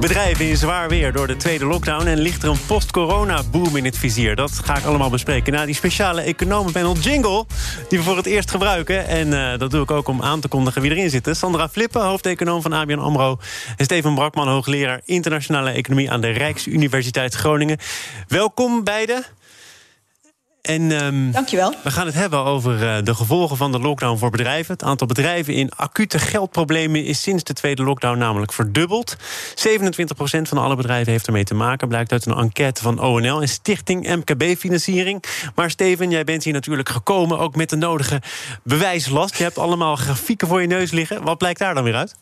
Bedrijven in zwaar weer door de tweede lockdown... en ligt er een post-corona-boom in het vizier. Dat ga ik allemaal bespreken na die speciale economenpanel jingle... die we voor het eerst gebruiken. En uh, dat doe ik ook om aan te kondigen wie erin zit. Sandra Flippen, hoofdeconoom van ABN AMRO... en Steven Brakman, hoogleraar internationale economie... aan de Rijksuniversiteit Groningen. Welkom beiden. En, um, Dankjewel. We gaan het hebben over uh, de gevolgen van de lockdown voor bedrijven. Het aantal bedrijven in acute geldproblemen is sinds de tweede lockdown namelijk verdubbeld. 27% van alle bedrijven heeft ermee te maken, blijkt uit een enquête van ONL en Stichting MKB-financiering. Maar Steven, jij bent hier natuurlijk gekomen ook met de nodige bewijslast. Je hebt allemaal grafieken voor je neus liggen. Wat blijkt daar dan weer uit?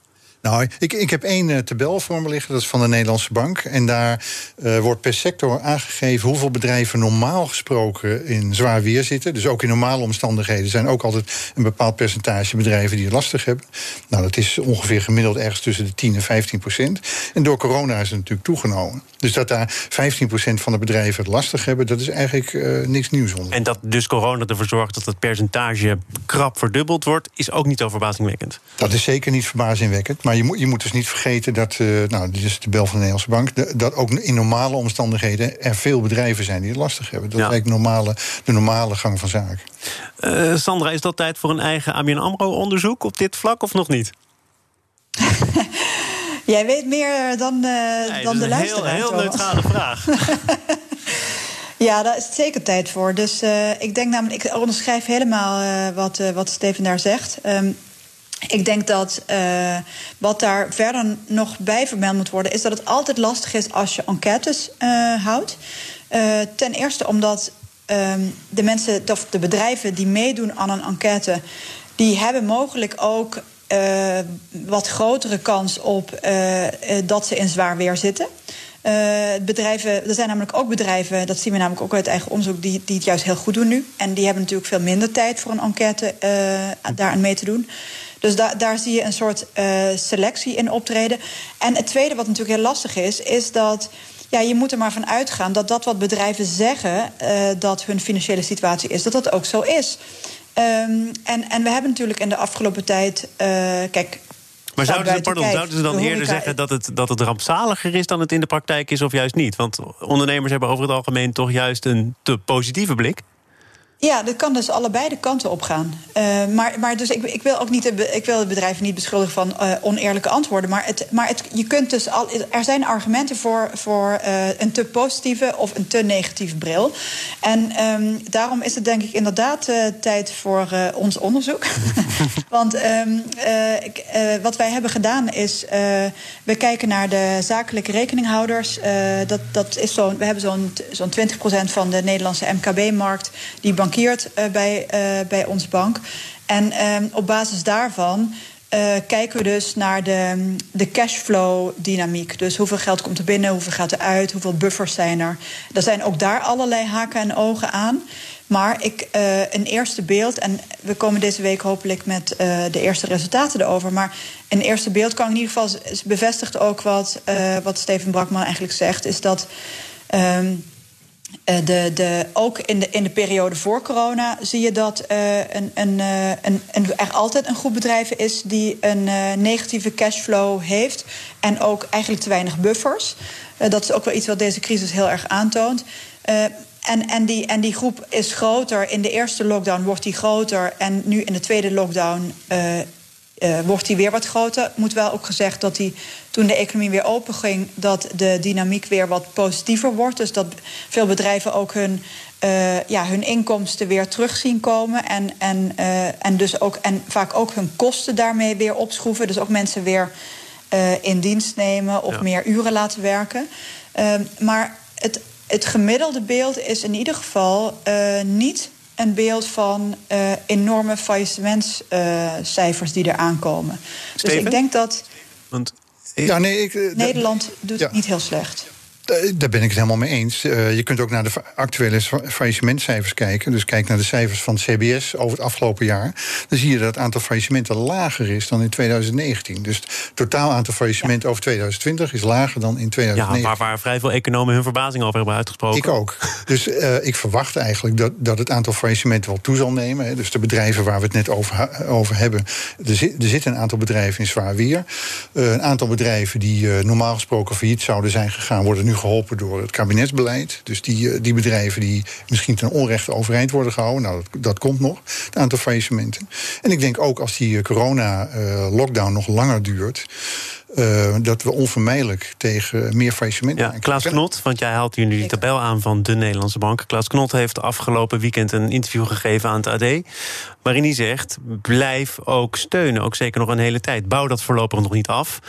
Nou, ik, ik heb één uh, tabel voor me liggen, dat is van de Nederlandse Bank. En daar uh, wordt per sector aangegeven hoeveel bedrijven normaal gesproken in zwaar weer zitten. Dus ook in normale omstandigheden zijn ook altijd een bepaald percentage bedrijven die het lastig hebben. Nou, dat is ongeveer gemiddeld ergens tussen de 10 en 15 procent. En door corona is het natuurlijk toegenomen. Dus dat daar 15 procent van de bedrijven het lastig hebben, dat is eigenlijk uh, niks nieuws onder. En dat dus corona ervoor zorgt dat het percentage krap verdubbeld wordt, is ook niet zo verbazingwekkend. Dat is zeker niet verbazingwekkend. Maar je moet, je moet dus niet vergeten dat, uh, nou, dit is de bel van de Nederlandse Bank, de, dat ook in normale omstandigheden er veel bedrijven zijn die het lastig hebben. Dat ja. is eigenlijk normale, de normale gang van zaken. Uh, Sandra, is dat tijd voor een eigen ABN AMRO-onderzoek op dit vlak of nog niet? Jij weet meer dan, uh, nee, dan de luisteraar. Een heel, heel neutrale vraag. Ja, daar is het zeker tijd voor. Dus uh, ik denk namelijk, ik onderschrijf helemaal uh, wat, uh, wat Steven daar zegt. Um, ik denk dat uh, wat daar verder nog bij vermeld moet worden, is dat het altijd lastig is als je enquêtes uh, houdt. Uh, ten eerste omdat um, de mensen, of de bedrijven die meedoen aan een enquête, die hebben mogelijk ook wat grotere kans op dat ze in zwaar weer zitten. Uh, bedrijven, er zijn namelijk ook bedrijven, dat zien we namelijk ook uit eigen onderzoek, die, die het juist heel goed doen nu. En die hebben natuurlijk veel minder tijd voor een enquête uh, daaraan mee te doen. Dus da daar zie je een soort uh, selectie in optreden. En het tweede, wat natuurlijk heel lastig is, is dat. Ja, je moet er maar van uitgaan dat dat wat bedrijven zeggen, dat hun financiële situatie is, dat dat ook zo is. Um, en, en we hebben natuurlijk in de afgelopen tijd. Kijk, maar zouden ze, pardon, zouden ze dan eerder zeggen dat het, dat het rampzaliger is dan het in de praktijk is, of juist niet? Want ondernemers hebben over het algemeen toch juist een te positieve blik. Ja, dat kan dus allebei de kanten op gaan. Uh, maar, maar dus ik, ik, wil ook niet de, ik wil de bedrijven niet beschuldigen van uh, oneerlijke antwoorden. Maar, het, maar het, je kunt dus al, er zijn argumenten voor, voor uh, een te positieve of een te negatieve bril. En um, daarom is het denk ik inderdaad tijd voor ons onderzoek. Want um, ik, wat wij hebben gedaan is, we kijken naar de zakelijke rekeninghouders. dat, dat is zo, we hebben zo'n zo'n 20% van de Nederlandse MKB-markt die uh, bij, uh, bij onze bank. En uh, op basis daarvan kijken we dus naar de, de cashflow-dynamiek. Dus hoeveel geld komt er binnen, hoeveel gaat er uit, hoeveel buffers zijn er. Er zijn ook daar allerlei haken en ogen aan. Maar ik, een eerste beeld, en we komen deze week hopelijk met de eerste resultaten erover. Maar een eerste beeld kan in ieder geval bevestigt ook wat, wat Steven Brakman eigenlijk zegt, is dat. Uh, de, de, ook in de, in de periode voor corona zie je dat uh, een, uh, een, een, er altijd een groep bedrijven is die een negatieve cashflow heeft. En ook eigenlijk te weinig buffers. dat is ook wel iets wat deze crisis heel erg aantoont. en, en, die, en die groep is groter. In de eerste lockdown wordt die groter. En nu in de tweede lockdown wordt die weer wat groter. Moet wel ook gezegd dat die, toen de economie weer open ging, dat de dynamiek weer wat positiever wordt. Dus dat veel bedrijven ook hun, uh, ja, hun inkomsten weer terug zien komen. En, en, uh, en, dus ook, en vaak ook hun kosten daarmee weer opschroeven. Dus ook mensen weer in dienst nemen of ja. meer uren laten werken. maar het, het gemiddelde beeld is in ieder geval niet een beeld van uh, enorme faillissementscijfers uh, die er aankomen. Dus ik denk dat Want, ja, nee, ik, uh, Nederland doet ja. het niet heel slecht. Eh, daar ben ik het helemaal mee eens. Uh, je kunt ook naar de actuele faillissementcijfers kijken. Dus kijk naar de cijfers van CBS over het afgelopen jaar. Dan zie je dat het aantal faillissementen lager is dan in 2019. Dus het totaal aantal faillissementen over 2020 is lager dan in 2019. Ja, waar, waar vrij veel economen hun verbazing over hebben uitgesproken. Ik ook. Dus uh, ik verwacht eigenlijk dat, dat het aantal faillissementen wel toe zal nemen. Hè. Dus de bedrijven waar we het net over, over hebben. Er, zit, er zitten een aantal bedrijven in zwaar weer. een aantal bedrijven die normaal gesproken failliet zouden zijn gegaan, worden nu geholpen door het kabinetsbeleid. Dus die, eh, die bedrijven die misschien ten onrechte overeind worden gehouden, nou, dat, dat komt nog, het aantal faillissementen. En ik denk ook als die eh, corona-lockdown eh, nog langer duurt. Uh, dat we onvermijdelijk tegen meer faillissementen ja, Klaas Knot, want jij haalt hier nu die tabel aan van de Nederlandse Bank. Klaas Knot heeft afgelopen weekend een interview gegeven aan het AD waarin hij zegt: blijf ook steunen, ook zeker nog een hele tijd. Bouw dat voorlopig nog niet af.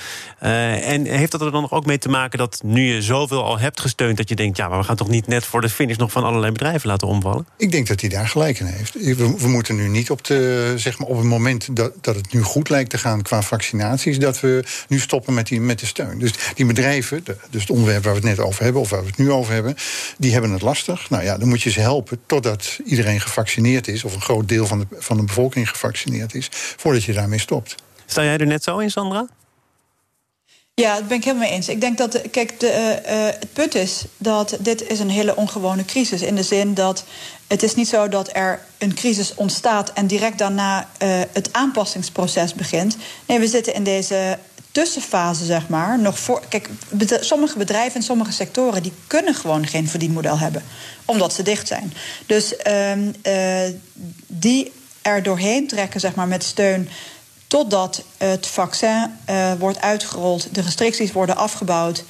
Uh, en heeft dat er dan ook mee te maken dat nu je zoveel al hebt gesteund, dat je denkt: ja, maar we gaan toch niet net voor de finish nog van allerlei bedrijven laten omvallen? Ik denk dat hij daar gelijk in heeft. We, we moeten nu niet op, de, zeg maar op het moment dat, dat het nu goed lijkt te gaan qua vaccinaties, dat we nu stoppen met, die, met de steun. Dus die bedrijven, dus het onderwerp waar we het net over hebben, of waar we het nu over hebben, die hebben het lastig. Nou ja, dan moet je ze helpen totdat iedereen gevaccineerd is, of een groot deel van de van de bevolking gevaccineerd is, voordat je daarmee stopt. Sta jij er net zo in, Sandra? Ja, dat ben ik helemaal mee eens. Ik denk dat, kijk, de, uh, het punt is dat dit is een hele ongewone crisis. In de zin dat het is niet zo dat er een crisis ontstaat en direct daarna uh, het aanpassingsproces begint. Nee, we zitten in deze tussenfase, zeg maar, nog voor. Kijk, sommige bedrijven en sommige sectoren die kunnen gewoon geen verdienmodel hebben, omdat ze dicht zijn. Dus uh, uh, die er doorheen trekken, zeg maar, met steun. Totdat het vaccin uh, wordt uitgerold, de restricties worden afgebouwd.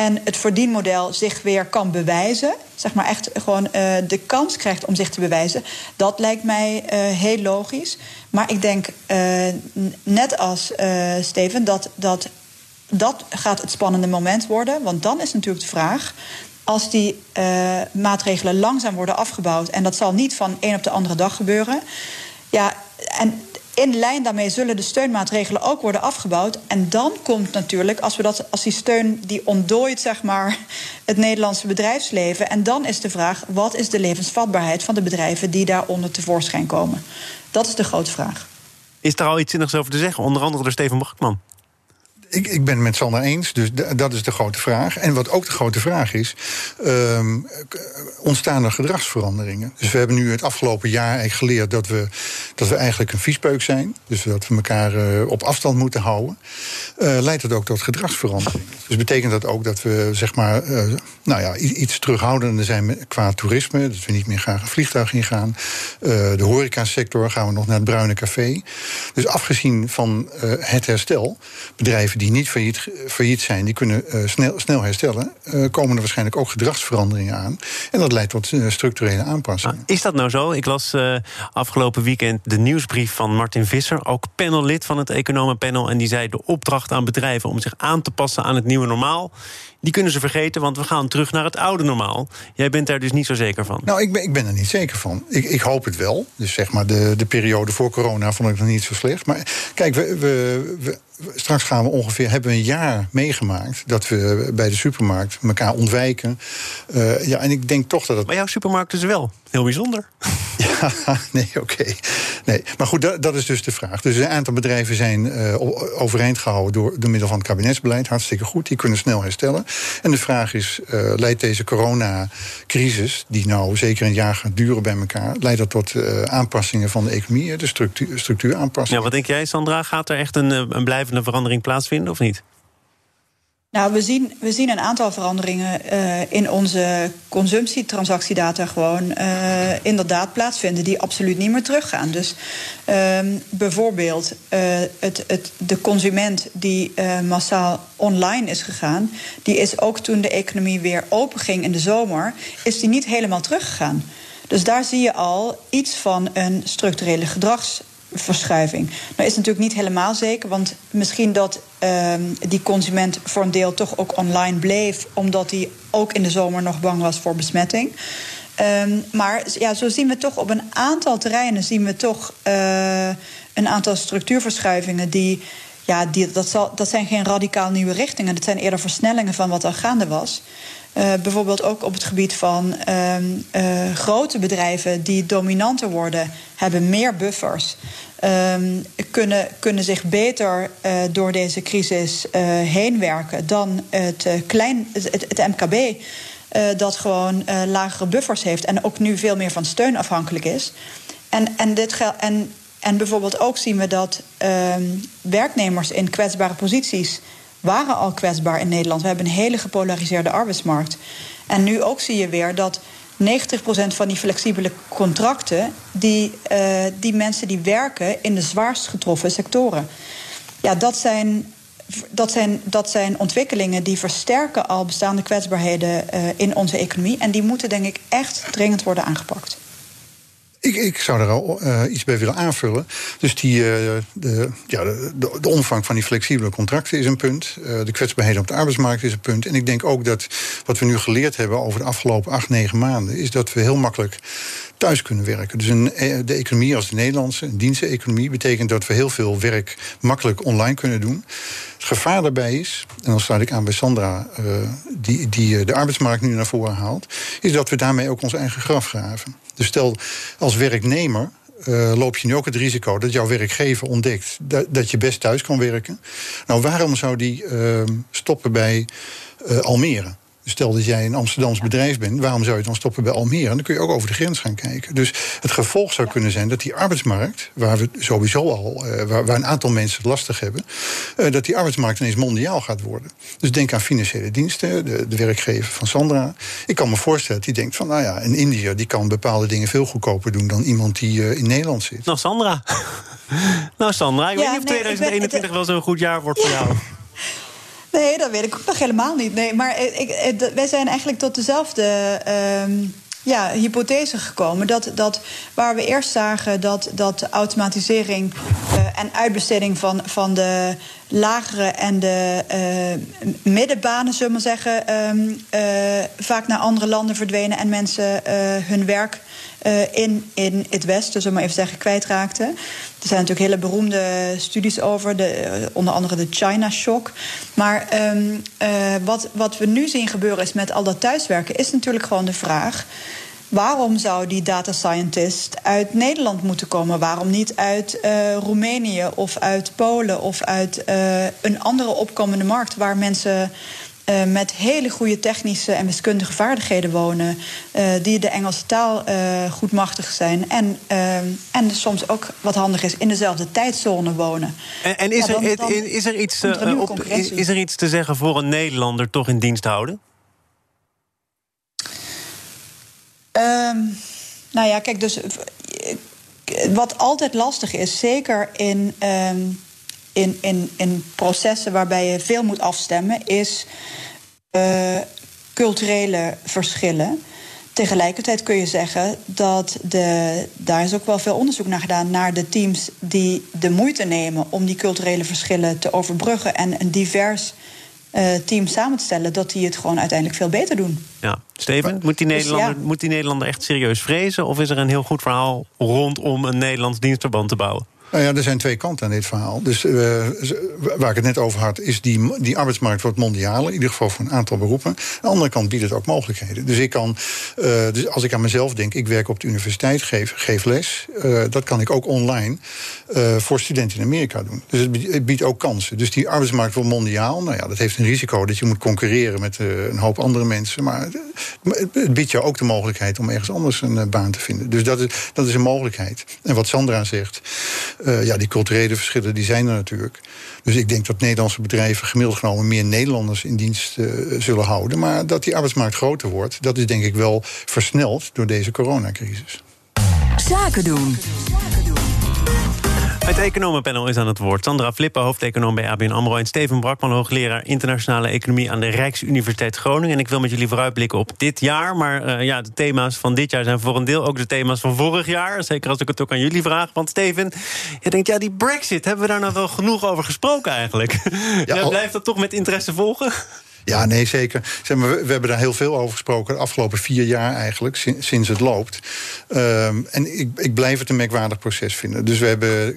En het verdienmodel zich weer kan bewijzen. Zeg maar echt gewoon uh, de kans krijgt om zich te bewijzen. Dat lijkt mij uh, heel logisch. Maar ik denk, net als Steven, dat, dat dat gaat het spannende moment worden. Want dan is natuurlijk de vraag als die maatregelen langzaam worden afgebouwd, en dat zal niet van een op de andere dag gebeuren, ja, en in lijn daarmee zullen de steunmaatregelen ook worden afgebouwd. En dan komt natuurlijk, als, we dat, als die steun die ontdooit zeg maar, het Nederlandse bedrijfsleven. En dan is de vraag: wat is de levensvatbaarheid van de bedrijven die daaronder tevoorschijn komen? Dat is de grote vraag. Is er al iets zinnigs over te zeggen, onder andere door Steven Bachman? Ik, ik ben het met Sander eens, dus dat is de grote vraag. En wat ook de grote vraag is, um, ontstaan er gedragsveranderingen? Dus we hebben nu het afgelopen jaar geleerd dat we, dat we eigenlijk een viespeuk zijn. Dus dat we elkaar uh, op afstand moeten houden. Uh, leidt dat ook tot gedragsveranderingen? Dus betekent dat ook dat we zeg maar, uh, nou ja, iets terughoudender zijn qua toerisme. Dat we niet meer graag een vliegtuig ingaan. de horecasector gaan we nog naar het bruine café. Dus afgezien van het herstel, bedrijven die niet failliet, failliet zijn, die kunnen uh, snel, snel herstellen, uh, komen er waarschijnlijk ook gedragsveranderingen aan. En dat leidt tot uh, structurele aanpassingen. Ah, is dat nou zo? Ik las afgelopen weekend de nieuwsbrief van Martin Visser, ook panellid van het economenpanel. En die zei de opdracht aan bedrijven om zich aan te passen aan het nieuwe normaal die kunnen ze vergeten, want we gaan terug naar het oude normaal. Jij bent daar dus niet zo zeker van? Nou, ik ben, ik ben er niet zeker van. Ik, ik hoop het wel. Dus zeg maar, de, de periode voor corona vond ik nog niet zo slecht. Maar kijk, we, we, we straks gaan we ongeveer, hebben we een jaar meegemaakt dat we bij de supermarkt elkaar ontwijken. Uh, ja, en ik denk toch dat het. Maar jouw supermarkt is wel heel bijzonder. Ja, nee, oké. Nee, maar goed, dat, dat, is dus de vraag. Dus een aantal bedrijven zijn uh, overeind gehouden door, door middel van het kabinetsbeleid. Hartstikke goed, die kunnen snel herstellen. En de vraag is, uh, leidt deze coronacrisis, die nou zeker een jaar gaat duren bij elkaar, leidt dat tot uh, aanpassingen van de economie, de structuur, structuuraanpassingen? Ja, wat denk jij, Sandra? Gaat er echt een, een blijvende verandering plaatsvinden of niet? Nou, we zien, we zien een aantal veranderingen uh, in onze consumptietransactiedata gewoon uh, inderdaad plaatsvinden, die absoluut niet meer teruggaan. Dus uh, bijvoorbeeld uh, het, het, de consument die massaal online is gegaan, die is ook toen de economie weer open ging in de zomer, is die niet helemaal teruggegaan. Dus daar zie je al iets van een structurele gedrags verschuiving. Nou is natuurlijk niet helemaal zeker, want misschien dat ehm, die consument voor een deel toch ook online bleef, omdat hij ook in de zomer nog bang was voor besmetting. Ehm, maar ja, zo zien we toch op een aantal terreinen zien we toch uh, een aantal structuurverschuivingen die. Ja, die, dat, zal, dat zijn geen radicaal nieuwe richtingen. Dat zijn eerder versnellingen van wat al gaande was. Uh, bijvoorbeeld ook op het gebied van uh, grote bedrijven die dominanter worden, hebben meer buffers. Um, kunnen, kunnen zich beter uh, door deze crisis heen werken dan het, klein, het, het MKB. dat gewoon lagere buffers heeft en ook nu veel meer van steun afhankelijk is. En, en, dit en, en bijvoorbeeld ook zien we dat ehm, werknemers in kwetsbare posities waren al kwetsbaar in Nederland. We hebben een hele gepolariseerde arbeidsmarkt. En nu ook zie je weer dat 90% van die flexibele contracten, die, uh, die mensen die werken in de zwaarst getroffen sectoren. Ja, dat zijn, dat zijn, dat zijn ontwikkelingen die versterken al bestaande kwetsbaarheden uh, in onze economie. En die moeten denk ik echt dringend worden aangepakt. Ik, ik zou er al uh, iets bij willen aanvullen. Dus die, uh, de, ja, de, de, omvang van die flexibele contracten is een punt. Uh, de kwetsbaarheden op de arbeidsmarkt is een punt. En ik denk ook dat wat we nu geleerd hebben over de afgelopen acht, negen maanden... is dat we heel makkelijk thuis kunnen werken. Dus een, de economie als de Nederlandse, een diensteconomie... betekent dat we heel veel werk makkelijk online kunnen doen. Het gevaar daarbij is, en dan sluit ik aan bij Sandra... die, die de arbeidsmarkt nu naar voren haalt... is dat we daarmee ook ons eigen graf graven. Dus stel, als werknemer uh, loop je nu ook het risico dat jouw werkgever ontdekt dat, je best thuis kan werken. Nou, waarom zou die stoppen bij Almere? Stel dat jij een Amsterdams bedrijf bent, waarom zou je dan stoppen bij Almere? En dan kun je ook over de grens gaan kijken. Dus het gevolg zou kunnen zijn dat die arbeidsmarkt, waar we sowieso al, uh, waar, waar, een aantal mensen het lastig hebben, uh, dat die arbeidsmarkt ineens mondiaal gaat worden. Dus denk aan financiële diensten, de, de werkgever van Sandra. Ik kan me voorstellen dat die denkt van, nou ja, een India die kan bepaalde dingen veel goedkoper doen dan iemand die uh, in Nederland zit. Nou, Sandra. nou, Sandra, ik ja, weet niet of nee, 2021 ben, wel zo'n goed jaar wordt voor jou. Nee, dat weet ik ook nog helemaal niet. Nee, maar ik, wij zijn eigenlijk tot dezelfde um, ja, hypothese gekomen. Dat, dat waar we eerst zagen dat, dat automatisering uh, en uitbesteding van, van de lagere en de uh, middenbanen, zullen we zeggen, um, uh, vaak naar andere landen verdwenen en mensen hun werk in, in het Westen, zullen we maar even zeggen, kwijtraakten. Er zijn natuurlijk hele beroemde studies over, de, onder andere de China Shock. Maar uh, wat, wat we nu zien gebeuren is met al dat thuiswerken, is natuurlijk gewoon de vraag. Waarom zou die data scientist uit Nederland moeten komen? Waarom niet uit uh, Roemenië of uit Polen of uit uh, een andere opkomende markt waar mensen uh, met hele goede technische en wiskundige vaardigheden wonen, die de Engelse taal goed machtig zijn en, en soms ook wat handig is in dezelfde tijdzone wonen. En, en is, ja, dan, er, dan is, er iets, er op, is, is er iets te zeggen voor een Nederlander toch in dienst houden? Um, nou ja, kijk, dus wat altijd lastig is, zeker in. Um, in, in, in processen waarbij je veel moet afstemmen, is uh, culturele verschillen. Tegelijkertijd kun je zeggen dat de, daar is ook wel veel onderzoek naar gedaan naar de teams die de moeite nemen om die culturele verschillen te overbruggen en een divers uh, team samen te stellen, dat die het gewoon uiteindelijk veel beter doen. Ja, Steven, moet die, Nederlander, dus ja. moet die Nederlander echt serieus vrezen? Of is er een heel goed verhaal rondom een Nederlands dienstverband te bouwen? Nou ja, er zijn twee kanten aan dit verhaal. Dus uh, waar ik het net over had, is die, die arbeidsmarkt wordt mondiaal. In ieder geval voor een aantal beroepen. Aan de andere kant biedt het ook mogelijkheden. Dus ik kan, uh, dus als ik aan mezelf denk, ik werk op de universiteit, geef, geef les. Uh, dat kan ik ook online voor studenten in Amerika doen. Dus het biedt, ook kansen. Dus die arbeidsmarkt wordt mondiaal. Nou ja, dat heeft een risico dat je moet concurreren met een hoop andere mensen. Maar het biedt jou ook de mogelijkheid om ergens anders een baan te vinden. Dus dat is, dat is een mogelijkheid. En wat Sandra zegt. Uh, ja, die culturele verschillen die zijn er natuurlijk. Dus ik denk dat Nederlandse bedrijven gemiddeld genomen meer Nederlanders in dienst uh, zullen houden. Maar dat die arbeidsmarkt groter wordt, dat is denk ik wel versneld door deze coronacrisis. Zaken doen. Het economenpanel is aan het woord. Sandra Flippen, hoofdeconoom bij ABN AMRO... en Steven Brakman, hoogleraar internationale economie... aan de Rijksuniversiteit Groningen. En ik wil met jullie vooruitblikken op dit jaar. Maar uh, ja, de thema's van dit jaar zijn voor een deel ook de thema's van vorig jaar. Zeker als ik het ook aan jullie vraag. Want Steven, je denkt, ja, die brexit... hebben we daar nou wel genoeg over gesproken eigenlijk? Ja, blijft dat toch met interesse volgen? Ja, nee, zeker. Zeg maar, we, hebben daar heel veel over gesproken de afgelopen vier jaar eigenlijk, sinds, het loopt. Um, en ik, ik blijf het een merkwaardig proces vinden. Dus we hebben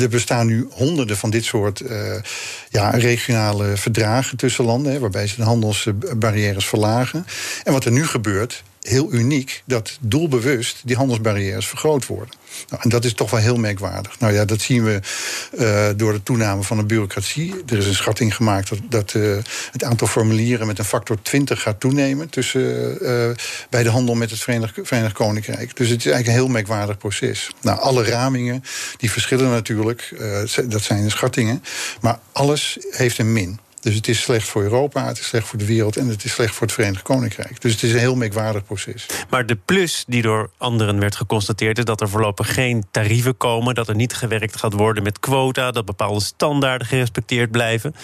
er bestaan nu honderden van dit soort uh, ja, regionale verdragen tussen landen, waarbij ze de handelsbarrières verlagen. En wat er nu gebeurt, heel uniek dat doelbewust die handelsbarrières vergroot worden. Nou, en dat is toch wel heel merkwaardig. Nou ja, dat zien we uh, door de toename van de bureaucratie. Er is een schatting gemaakt dat, dat uh, het aantal formulieren met een factor 20 gaat toenemen tussen, uh, bij de handel met het Verenigd, Verenigd Koninkrijk. Dus het is eigenlijk een heel merkwaardig proces. Nou, alle ramingen die verschillen natuurlijk, dat zijn schattingen, maar alles heeft een min. Dus het is slecht voor Europa, het is slecht voor de wereld en het is slecht voor het Verenigd Koninkrijk. Dus het is een heel merkwaardig proces. Maar de plus die door anderen werd geconstateerd is dat er voorlopig geen tarieven komen, dat er niet gewerkt gaat worden met quota, dat bepaalde standaarden gerespecteerd blijven.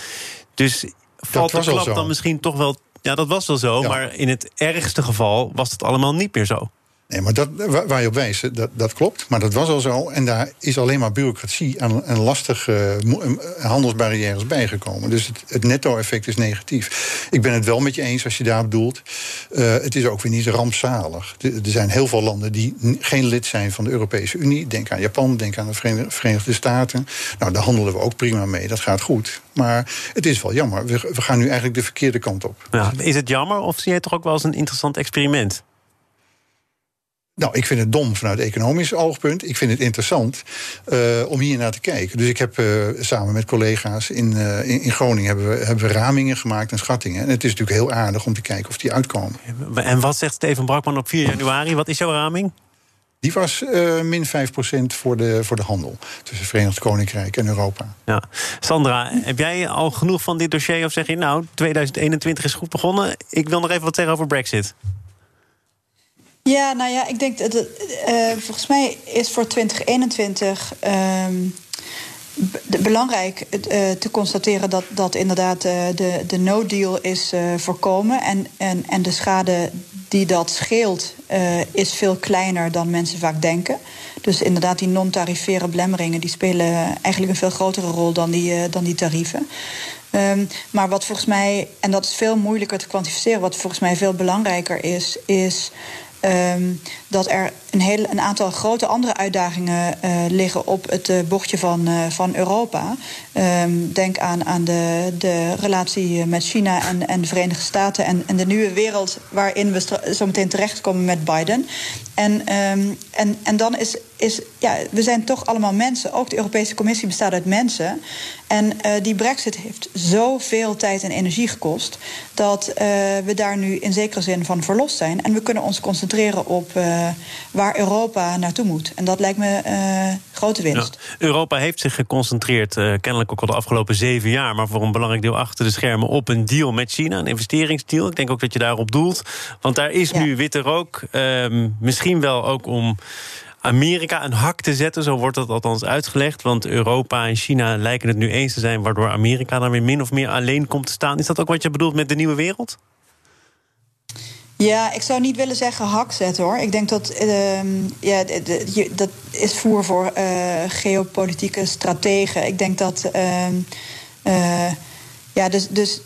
Dus valt de klap dan misschien toch wel. Ja, dat was wel zo, maar in het ergste geval was het allemaal niet meer zo. Nee, maar dat, waar je op wijst, dat, dat klopt. Maar dat was al zo. En daar is alleen maar bureaucratie en, lastige handelsbarrières bijgekomen. Dus het, netto-effect is negatief. Ik ben het wel met je eens als je daar bedoelt. Uh, het is ook weer niet rampzalig. Er zijn heel veel landen die geen lid zijn van de Europese Unie. Denk aan Japan, denk aan de Verenigde Staten. Nou, daar handelen we ook prima mee. Dat gaat goed. Maar het is wel jammer. We, gaan nu eigenlijk de verkeerde kant op. Ja, is het jammer of zie je het toch ook wel als een interessant experiment? Nou, ik vind het dom vanuit economisch oogpunt. Ik vind het interessant uh, om hier naar te kijken. Dus ik heb uh, samen met collega's in, uh, in, Groningen hebben we, hebben we ramingen gemaakt en schattingen. En het is natuurlijk heel aardig om te kijken of die uitkomen. En wat zegt Steven Brakman op 4 januari? Wat is jouw raming? Die was min 5% voor de, voor de handel tussen Verenigd Koninkrijk en Europa. Ja. Sandra, heb jij al genoeg van dit dossier? Of zeg je nou, 2021 is goed begonnen? Ik wil nog even wat zeggen over Brexit. Ja, nou ja, ik denk dat uh, volgens mij is voor 2021 uh, ehm, belangrijk uh, te constateren dat, dat inderdaad uh, de, de no-deal is voorkomen. En, en, en de schade die dat scheelt is veel kleiner dan mensen vaak denken. Dus inderdaad, die non-tarifere belemmeringen die spelen eigenlijk een veel grotere rol dan die, dan die tarieven. Um, maar wat volgens mij, en dat is veel moeilijker te kwantificeren, wat volgens mij veel belangrijker is, is Um, dat er een, een aantal grote andere uitdagingen uh, liggen op het uh, bochtje van, uh, van Europa. Um, denk aan, aan de, de relatie met China en, en de Verenigde Staten en, de nieuwe wereld waarin we zo meteen terechtkomen met Biden. En, um, en, en dan is, is, ja, we zijn toch allemaal mensen. Ook de Europese Commissie bestaat uit mensen. En die brexit heeft zoveel tijd en energie gekost... dat we daar nu in zekere zin van verlost zijn. En we kunnen ons concentreren op waar Europa naartoe moet. En dat lijkt me grote winst. Ja, Europa heeft zich geconcentreerd, kennelijk ook al de afgelopen zeven jaar... maar voor een belangrijk deel achter de schermen op een deal met China. Een investeringsdeal. Ik denk ook dat je daarop doelt. Want daar is ja. nu witte rook. Ehm, misschien wel ook om Amerika een hak te zetten. Zo wordt dat althans uitgelegd. Want Europa en China lijken het nu eens te zijn... waardoor Amerika dan weer min of meer alleen komt te staan. Is dat ook wat je bedoelt met de nieuwe wereld? Ja, ik zou niet willen zeggen hak hoor. Ik denk dat uh, ja, dat is voer voor uh, geopolitieke strategen. Ik denk dat. Uh, ja, dus, dus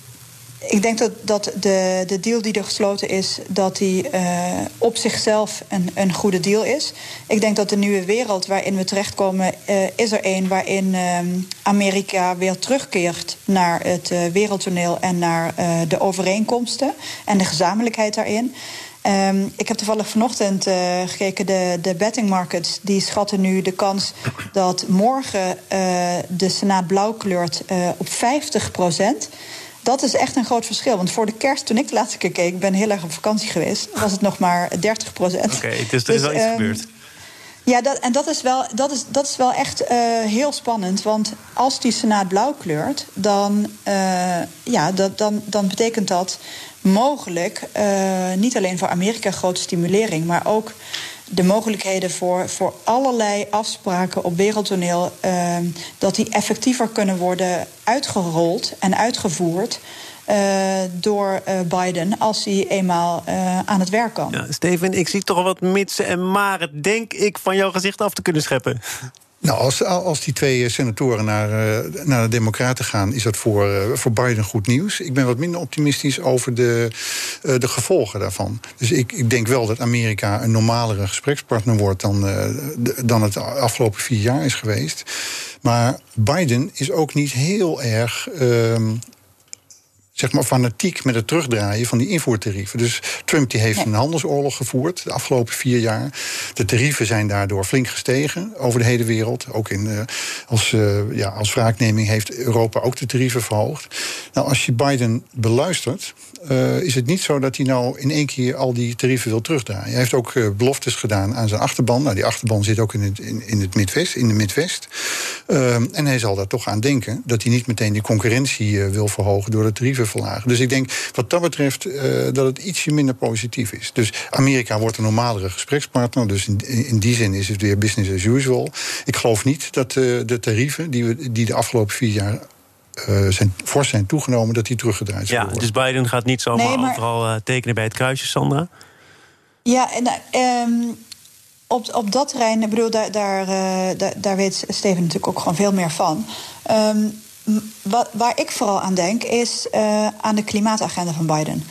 ik denk dat, dat de, de deal die er gesloten is, dat die uh, op zichzelf een, een goede deal is. Ik denk dat de nieuwe wereld waarin we terechtkomen, uh, is er een waarin uh, Amerika weer terugkeert naar het wereldtoneel en naar de overeenkomsten en de gezamenlijkheid daarin. Um, ik heb toevallig vanochtend gekeken, de, de betting markets... die schatten nu de kans dat morgen de Senaat blauw kleurt op 50 procent dat is echt een groot verschil. Want voor de kerst, toen ik de laatste keer keek, ben heel erg op vakantie geweest, was het nog maar 30 procent. Oké, okay, dus er is wel iets um, gebeurd. Ja, dat, en dat is wel, dat is, dat is wel echt uh, heel spannend. Want als die Senaat blauw kleurt, dan, uh, ja, dat, dan, dan betekent dat mogelijk uh, niet alleen voor Amerika grote stimulering, maar ook de mogelijkheden voor, voor allerlei afspraken op wereldtoneel... Uh, dat die effectiever kunnen worden uitgerold en uitgevoerd... Uh, door uh, Biden als hij eenmaal uh, aan het werk kan. Ja, Steven, ik zie toch wat mitsen en maren, denk ik, van jouw gezicht af te kunnen scheppen. Nou, als, als die twee senatoren naar, naar de Democraten gaan, is dat voor, voor Biden goed nieuws. Ik ben wat minder optimistisch over de, de gevolgen daarvan. Dus ik, ik denk wel dat Amerika een normalere gesprekspartner wordt dan, dan het afgelopen vier jaar is geweest. Maar Biden is ook niet heel erg. Ehm, zeg maar, fanatiek met het terugdraaien van die invoertarieven. Dus Trump die heeft een handelsoorlog gevoerd de afgelopen vier jaar. De tarieven zijn daardoor flink gestegen over de hele wereld. Ook in, uh, als, uh, ja, als wraakneming heeft Europa ook de tarieven verhoogd. Nou, als je Biden beluistert, uh, is het niet zo dat hij nou in één keer al die tarieven wil terugdraaien. Hij heeft ook beloftes gedaan aan zijn achterban. Nou, die achterban zit ook in het, in, in het Midwest, in de Midwest. en hij zal daar toch aan denken dat hij niet meteen die concurrentie wil verhogen door de tarieven verlagen. Dus ik denk wat dat betreft dat het ietsje minder positief is. Dus Amerika wordt een normalere gesprekspartner. Dus in, in die zin is het weer business as usual. Ik geloof niet dat de tarieven die, we, die de afgelopen vier jaar uh, zijn, fors zijn toegenomen, dat die teruggedraaid ja, worden. Dus Biden gaat niet zomaar nee, maar... overal uh, tekenen bij het kruisje, Sandra? Ja, en um, op, op dat terrein, ik bedoel, daar, daar, uh, daar, daar, weet Steven natuurlijk ook gewoon veel meer van. Um, wat, waar ik vooral aan denk, is uh, aan de klimaatagenda van Biden.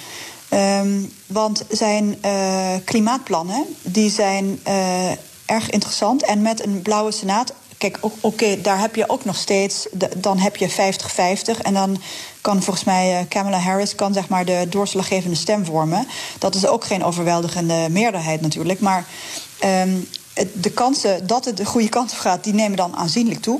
Um, want zijn uh, klimaatplannen die zijn uh, erg interessant. En met een blauwe senaat. Kijk, oké, daar heb je ook nog steeds. Dan heb je 50-50. En dan kan volgens mij Kamala Harris kan zeg maar de doorslaggevende stem vormen. Dat is ook geen overweldigende meerderheid natuurlijk. Maar um, de kansen dat het de goede kant op gaat, die nemen dan aanzienlijk toe.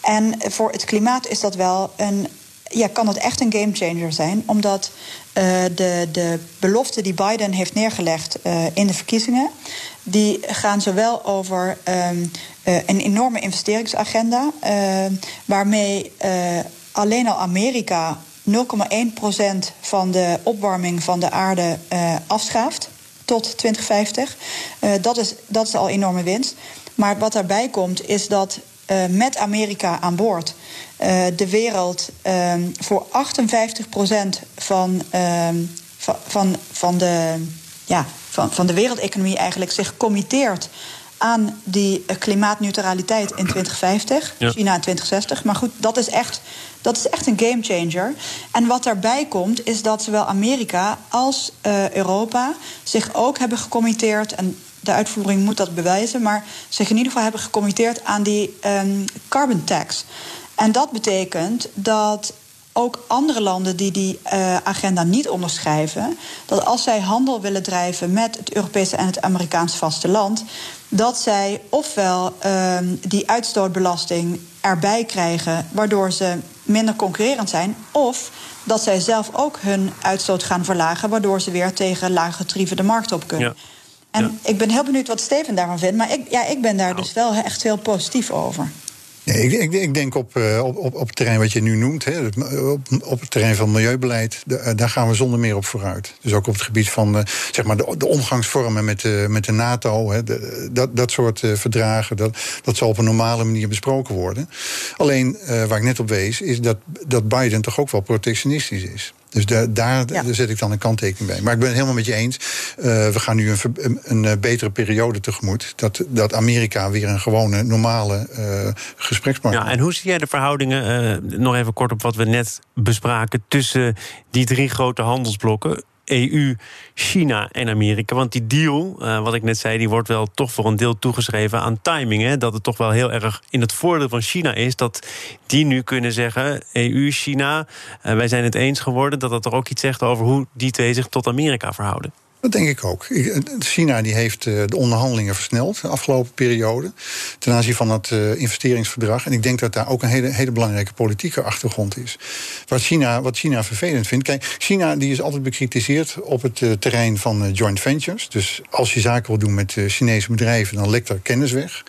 En voor het klimaat is dat wel een. Ja, kan dat echt een gamechanger zijn, omdat uh, de, de beloften die Biden heeft neergelegd uh, in de verkiezingen, die gaan zowel over um, uh, een enorme investeringsagenda, waarmee alleen al Amerika 0,1% van de opwarming van de aarde afschaaft tot 2050. dat, is, dat is al enorme winst. Maar wat daarbij komt, is dat uh, met Amerika aan boord uh, de wereld uh, voor 58% van, ehm, van, van, de, ja, van, van de wereldeconomie eigenlijk zich committeert aan die eh, klimaatneutraliteit in 2050, ja. China in 2060. Maar goed, dat is, echt, dat is echt een gamechanger. En wat daarbij komt, is dat zowel Amerika als uh, Europa zich ook hebben gecommitteerd. En de uitvoering moet dat bewijzen, maar zich in ieder geval hebben gecommitteerd aan die um, carbon tax. En dat betekent dat ook andere landen die die uh, agenda niet onderschrijven, dat als zij handel willen drijven met het Europese en het Amerikaanse vasteland, dat zij ofwel uh, die uitstootbelasting erbij krijgen, waardoor ze minder concurrerend zijn, of dat zij zelf ook hun uitstoot gaan verlagen, waardoor ze weer tegen lage tarieven de markt op kunnen. Ja. En ja. ik ben heel benieuwd wat Steven daarvan vindt. Maar ik, ja, ik ben daar nou. dus wel echt heel positief over. Ik, ik, denk op, uh, op, op, op het terrein wat je nu noemt, hè, op, op het terrein van milieubeleid, de, uh, daar gaan we zonder meer op vooruit. Dus ook op het gebied van uh, zeg maar de, de, omgangsvormen met de, met de NATO, hè, de, dat, dat soort verdragen, dat, dat zal op een normale manier besproken worden. Alleen waar ik net op wees, is dat, dat Biden toch ook wel protectionistisch is. Dus de, daar ja. zet ik dan een kanttekening bij. Maar ik ben het helemaal met je eens. Uh, we gaan nu een, een, een, eh, betere periode tegemoet. Dat, dat Amerika weer een gewone, normale uh, gesprekspartner Ja, en hoe zie jij de verhoudingen, uh, nog even kort op wat we net bespraken... tussen die drie grote handelsblokken... EU, China en Amerika. Want die deal, uh, wat ik net zei, die wordt wel toch voor een deel toegeschreven aan timing. Hè? Dat het toch wel heel erg in het voordeel van China is dat die nu kunnen zeggen: EU, China, uh, wij zijn het eens geworden. Dat dat er ook iets zegt over hoe die twee zich tot Amerika verhouden. Dat denk ik ook. China die heeft eh, de onderhandelingen versneld de afgelopen periode. Ten aanzien van het uh, investeringsverdrag. En ik denk dat daar ook een hele, hele belangrijke politieke achtergrond is. Wat China, wat China vervelend vindt. Kijk, China die is altijd bekritiseerd op het uh, terrein van joint ventures. Dus als je zaken wil doen met Chinese bedrijven, dan lekt er kennis weg.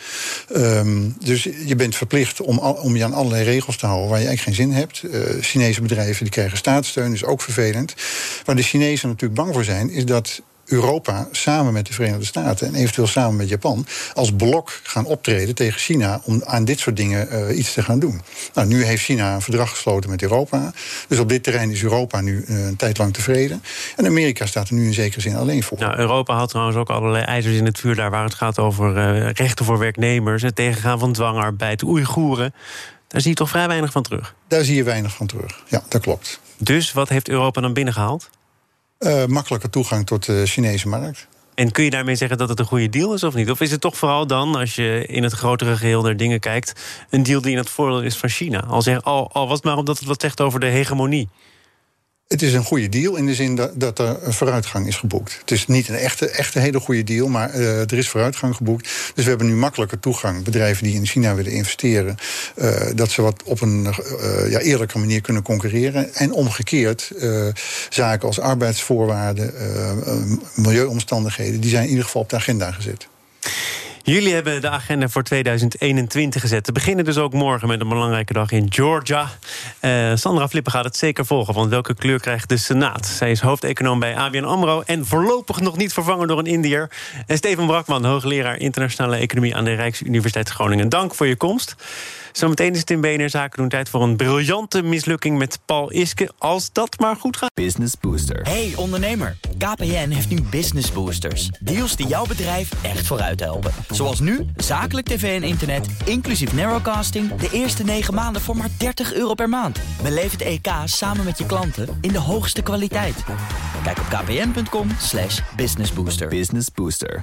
Um, dus je bent verplicht om, om je aan allerlei regels te houden waar je eigenlijk geen zin hebt. Chinese bedrijven die krijgen staatssteun, is ook vervelend. Waar de Chinezen natuurlijk bang voor zijn, is dat Europa samen met de Verenigde Staten en eventueel samen met Japan als blok gaan optreden tegen China om aan dit soort dingen uh, iets te gaan doen. Nou, nu heeft China een verdrag gesloten met Europa. Dus op dit terrein is Europa nu uh, een tijd lang tevreden. En Amerika staat er nu in zekere zin alleen voor. Nou, Europa had trouwens ook allerlei ijzers in het vuur daar waar het gaat over uh, rechten voor werknemers, het tegengaan van dwangarbeid, Oeigoeren. Daar zie je toch vrij weinig van terug? Daar zie je weinig van terug. Ja, dat klopt. Dus wat heeft Europa dan binnengehaald? Uh, makkelijke toegang tot de Chinese markt. En kun je daarmee zeggen dat het een goede deal is of niet? Of is het toch vooral dan, als je in het grotere geheel naar dingen kijkt, een deal die in het voordeel is van China? Al, zeg, al, al was het maar omdat het wat zegt over de hegemonie. Het is een goede deal in de zin dat, er vooruitgang is geboekt. Het is niet een echte, echte hele goede deal, maar uh, er is vooruitgang geboekt. Dus we hebben nu makkelijker toegang. Bedrijven die in China willen investeren, uh, dat ze wat op een uh, ja, eerlijke manier kunnen concurreren. En omgekeerd, zaken als arbeidsvoorwaarden, milieuomstandigheden, die zijn in ieder geval op de agenda gezet. Jullie hebben de agenda voor 2021 gezet. We beginnen dus ook morgen met een belangrijke dag in Georgia. Uh, Sandra Flippen gaat het zeker volgen, want welke kleur krijgt de Senaat? Zij is hoofdeconoom bij ABN AMRO en voorlopig nog niet vervangen door een Indiër. En Steven Brakman, hoogleraar internationale economie aan de Rijksuniversiteit Groningen. Dank voor je komst. Zometeen is het in BNR Zaken doen tijd voor een briljante mislukking met Paul Iske. Als dat maar goed gaat. Business Booster. Hey ondernemer, KPN heeft nu Business Boosters. Deals die jouw bedrijf echt vooruit helpen. Zoals nu, zakelijk tv en internet, inclusief narrowcasting... de eerste 9 maanden voor maar 30 euro per maand. Beleef het EK samen met je klanten in de hoogste kwaliteit. Kijk op kpn.com businessbooster. Business Booster.